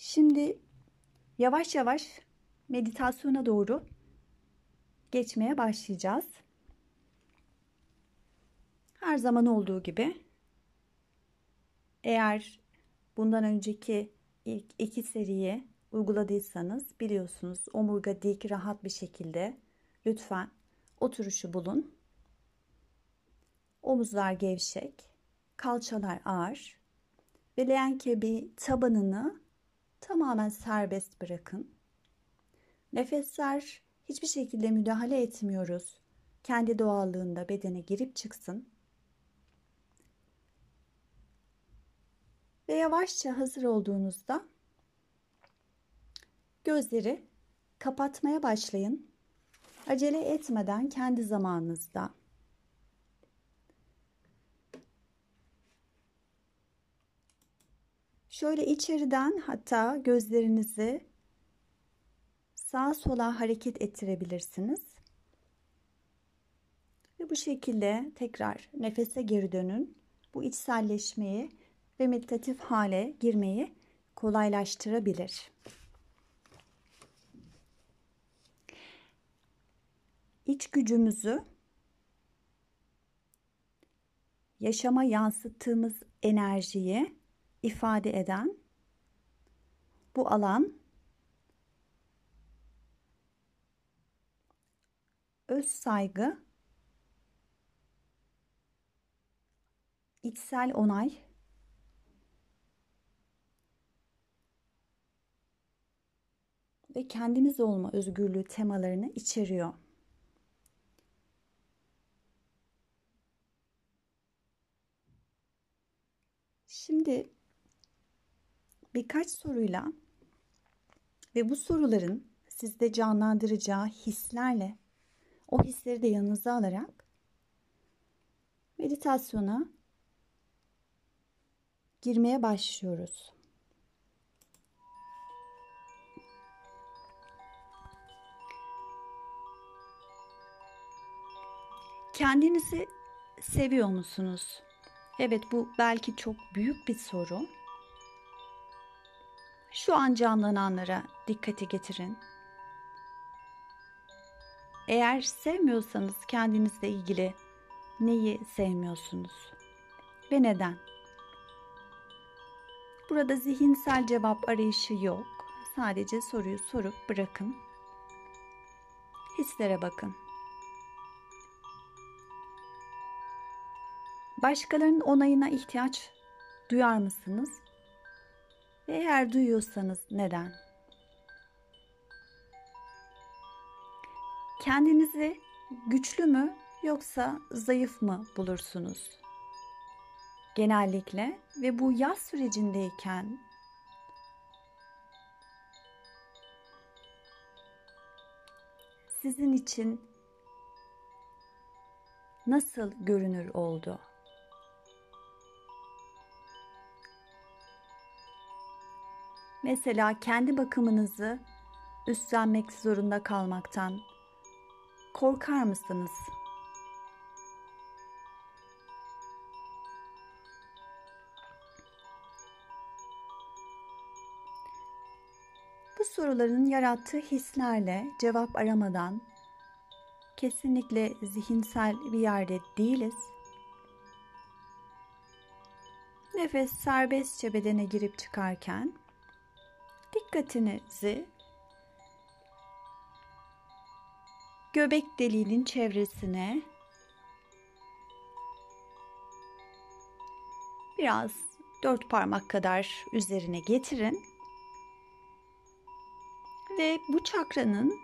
Şimdi yavaş yavaş meditasyona doğru geçmeye başlayacağız. Her zaman olduğu gibi eğer bundan önceki ilk iki seriyi uyguladıysanız biliyorsunuz omurga dik rahat bir şekilde lütfen oturuşu bulun. Omuzlar gevşek, kalçalar ağır ve leğen kebi tabanını tamamen serbest bırakın. Nefesler hiçbir şekilde müdahale etmiyoruz. Kendi doğallığında bedene girip çıksın. Ve yavaşça hazır olduğunuzda gözleri kapatmaya başlayın. Acele etmeden kendi zamanınızda. Şöyle içeriden hatta gözlerinizi sağa sola hareket ettirebilirsiniz. Ve bu şekilde tekrar nefese geri dönün. Bu içselleşmeyi ve meditatif hale girmeyi kolaylaştırabilir. İç gücümüzü yaşama yansıttığımız enerjiyi ifade eden bu alan öz saygı, içsel onay ve kendimiz olma özgürlüğü temalarını içeriyor. Şimdi birkaç soruyla ve bu soruların sizde canlandıracağı hislerle o hisleri de yanınıza alarak meditasyona girmeye başlıyoruz. Kendinizi seviyor musunuz? Evet bu belki çok büyük bir soru. Şu an canlananlara dikkati getirin. Eğer sevmiyorsanız kendinizle ilgili neyi sevmiyorsunuz ve neden? Burada zihinsel cevap arayışı yok. Sadece soruyu sorup bırakın. Hislere bakın. Başkalarının onayına ihtiyaç duyar mısınız? Eğer duyuyorsanız neden? Kendinizi güçlü mü yoksa zayıf mı bulursunuz? Genellikle ve bu yaz sürecindeyken sizin için nasıl görünür oldu? Mesela kendi bakımınızı üstlenmek zorunda kalmaktan korkar mısınız? Bu soruların yarattığı hislerle cevap aramadan kesinlikle zihinsel bir yerde değiliz. Nefes serbestçe bedene girip çıkarken dikkatinizi göbek deliğinin çevresine biraz dört parmak kadar üzerine getirin ve bu çakranın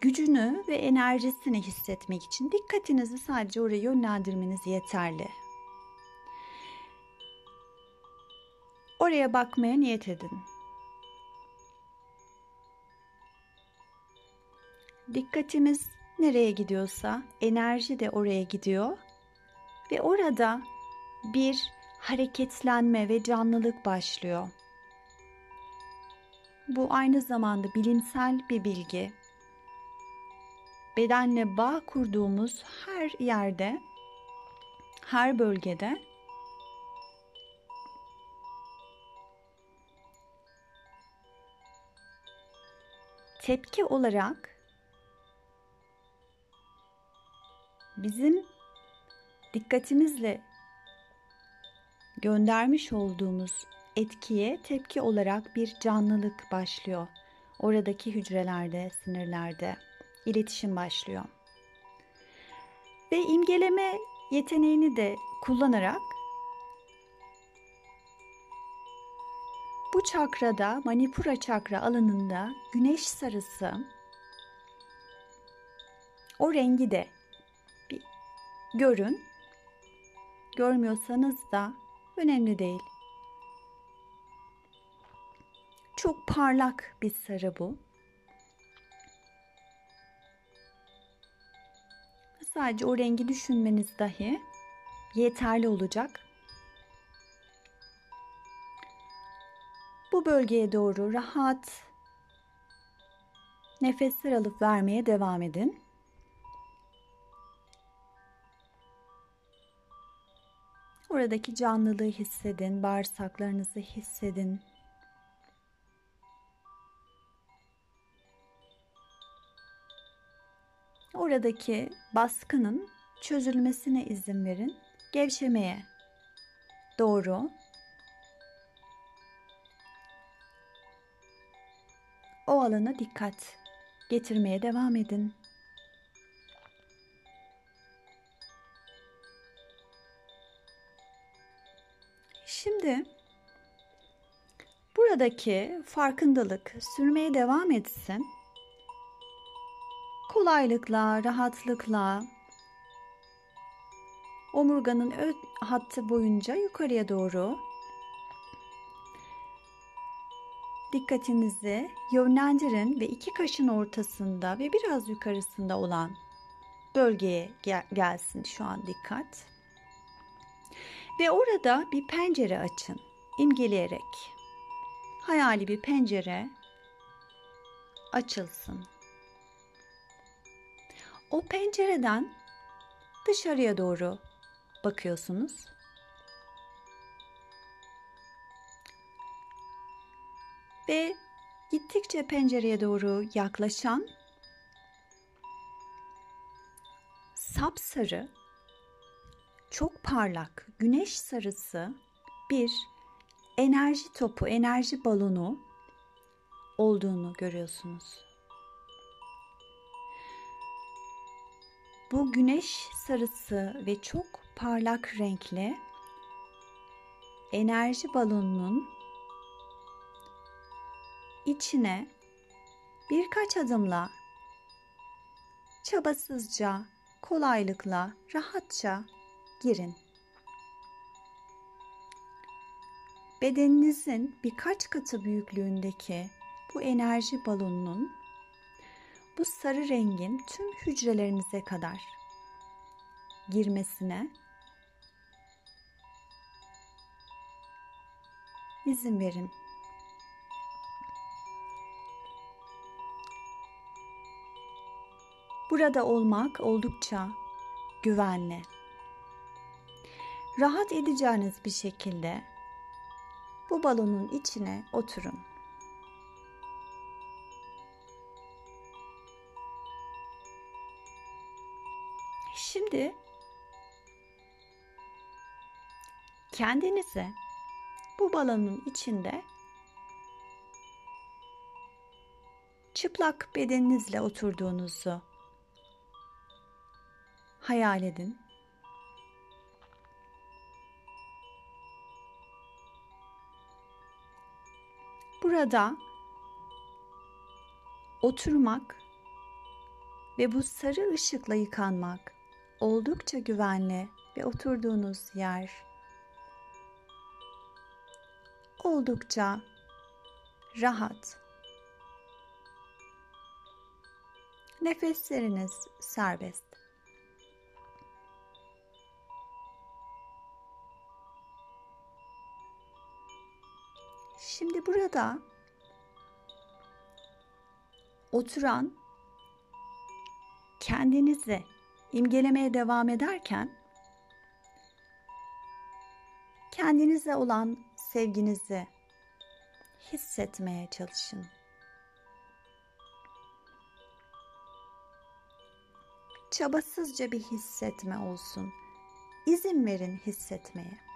gücünü ve enerjisini hissetmek için dikkatinizi sadece oraya yönlendirmeniz yeterli. Oraya bakmaya niyet edin. Dikkatimiz nereye gidiyorsa enerji de oraya gidiyor ve orada bir hareketlenme ve canlılık başlıyor. Bu aynı zamanda bilimsel bir bilgi. Bedenle bağ kurduğumuz her yerde, her bölgede tepki olarak bizim dikkatimizle göndermiş olduğumuz etkiye tepki olarak bir canlılık başlıyor. Oradaki hücrelerde, sinirlerde iletişim başlıyor. Ve imgeleme yeteneğini de kullanarak bu çakrada, Manipura çakra alanında güneş sarısı o rengi de bir görün. Görmüyorsanız da önemli değil. Çok parlak bir sarı bu. Sadece o rengi düşünmeniz dahi yeterli olacak. Bu bölgeye doğru rahat nefesler alıp vermeye devam edin. Oradaki canlılığı hissedin, bağırsaklarınızı hissedin. Oradaki baskının çözülmesine izin verin. Gevşemeye doğru o alana dikkat getirmeye devam edin. Şimdi buradaki farkındalık sürmeye devam etsin. Kolaylıkla, rahatlıkla omurganın ön hattı boyunca yukarıya doğru dikkatinizi yönlendirin ve iki kaşın ortasında ve biraz yukarısında olan bölgeye gel gelsin şu an dikkat. Ve orada bir pencere açın imgeleyerek. Hayali bir pencere açılsın. O pencereden dışarıya doğru bakıyorsunuz. Ve gittikçe pencereye doğru yaklaşan sapsarı çok parlak güneş sarısı bir enerji topu, enerji balonu olduğunu görüyorsunuz. Bu güneş sarısı ve çok parlak renkli enerji balonunun içine birkaç adımla çabasızca, kolaylıkla, rahatça girin. Bedeninizin birkaç katı büyüklüğündeki bu enerji balonunun bu sarı rengin tüm hücrelerinize kadar girmesine izin verin. Burada olmak oldukça güvenli. Rahat edeceğiniz bir şekilde bu balonun içine oturun. Şimdi kendinize bu balonun içinde çıplak bedeninizle oturduğunuzu hayal edin. Burada oturmak ve bu sarı ışıkla yıkanmak oldukça güvenli ve oturduğunuz yer oldukça rahat. Nefesleriniz serbest. Şimdi burada oturan kendinizi imgelemeye devam ederken kendinize olan sevginizi hissetmeye çalışın. Çabasızca bir hissetme olsun. İzin verin hissetmeye.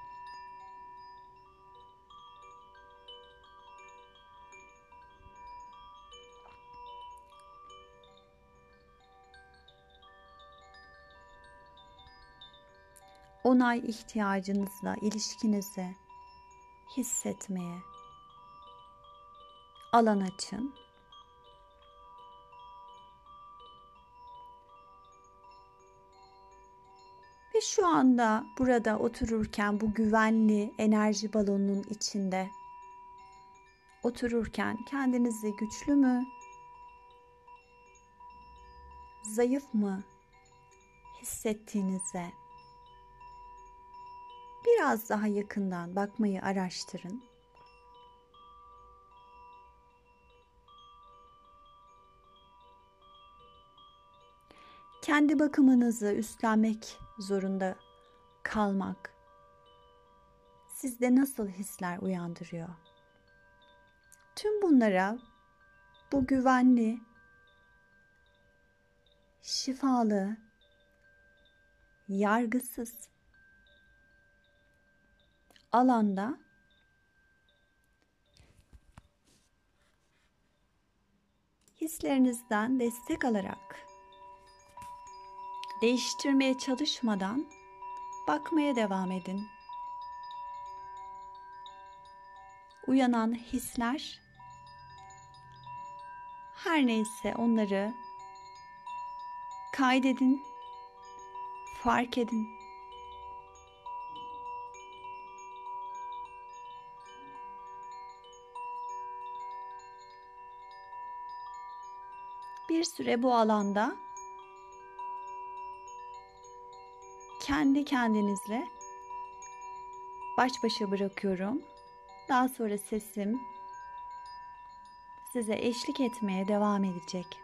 Onay ihtiyacınızla ilişkinize hissetmeye alan açın. Ve şu anda burada otururken bu güvenli enerji balonunun içinde otururken kendinizi güçlü mü, zayıf mı hissettiğinize biraz daha yakından bakmayı araştırın. Kendi bakımınızı üstlenmek zorunda kalmak sizde nasıl hisler uyandırıyor? Tüm bunlara bu güvenli, şifalı, yargısız alanda hislerinizden destek alarak değiştirmeye çalışmadan bakmaya devam edin. Uyanan hisler her neyse onları kaydedin, fark edin. Bir süre bu alanda kendi kendinizle baş başa bırakıyorum. Daha sonra sesim size eşlik etmeye devam edecek.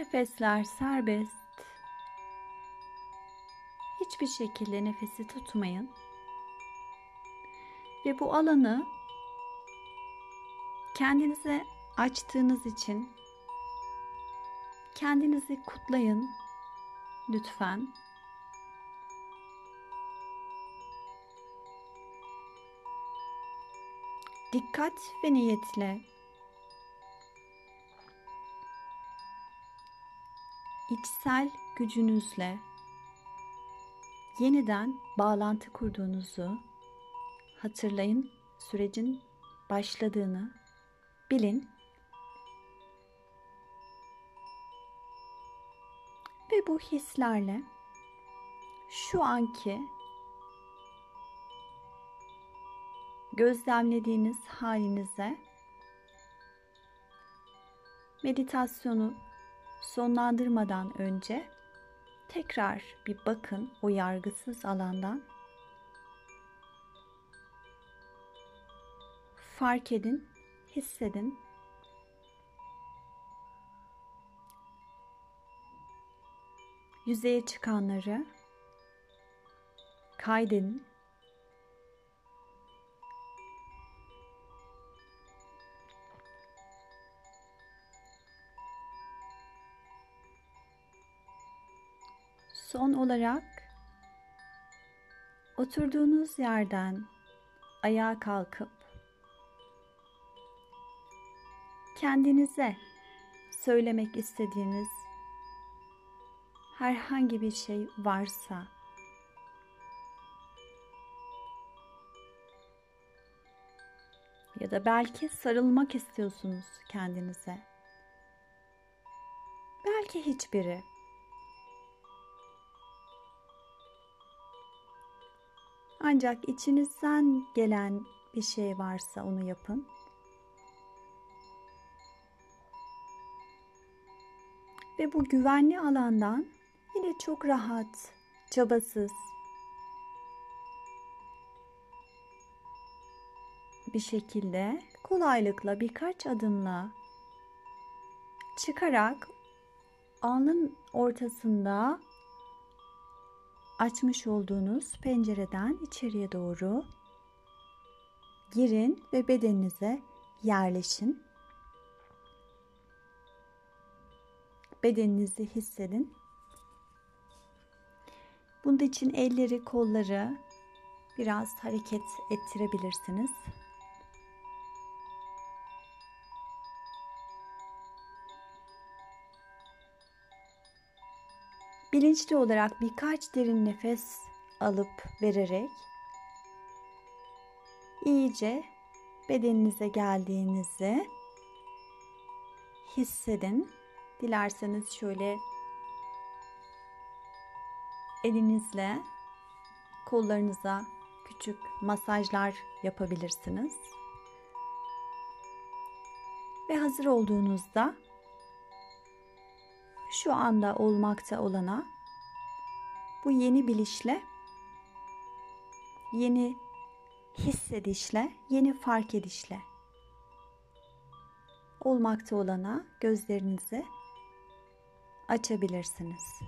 Nefesler serbest. Hiçbir şekilde nefesi tutmayın. Ve bu alanı kendinize açtığınız için kendinizi kutlayın lütfen. Dikkat ve niyetle içsel gücünüzle yeniden bağlantı kurduğunuzu hatırlayın. Sürecin başladığını bilin. Ve bu hislerle şu anki gözlemlediğiniz halinize meditasyonu sonlandırmadan önce tekrar bir bakın o yargısız alandan. Fark edin, hissedin. yüzeye çıkanları kaydedin. Son olarak oturduğunuz yerden ayağa kalkıp kendinize söylemek istediğiniz herhangi bir şey varsa ya da belki sarılmak istiyorsunuz kendinize. Belki hiçbiri. Ancak içinizden gelen bir şey varsa onu yapın. Ve bu güvenli alandan yine çok rahat, çabasız bir şekilde kolaylıkla birkaç adımla çıkarak alnın ortasında açmış olduğunuz pencereden içeriye doğru girin ve bedeninize yerleşin. Bedeninizi hissedin. Bunun için elleri, kolları biraz hareket ettirebilirsiniz. Bilinçli olarak birkaç derin nefes alıp vererek iyice bedeninize geldiğinizi hissedin. Dilerseniz şöyle elinizle kollarınıza küçük masajlar yapabilirsiniz. Ve hazır olduğunuzda şu anda olmakta olana bu yeni bilişle, yeni hissedişle, yeni fark edişle olmakta olana gözlerinizi açabilirsiniz.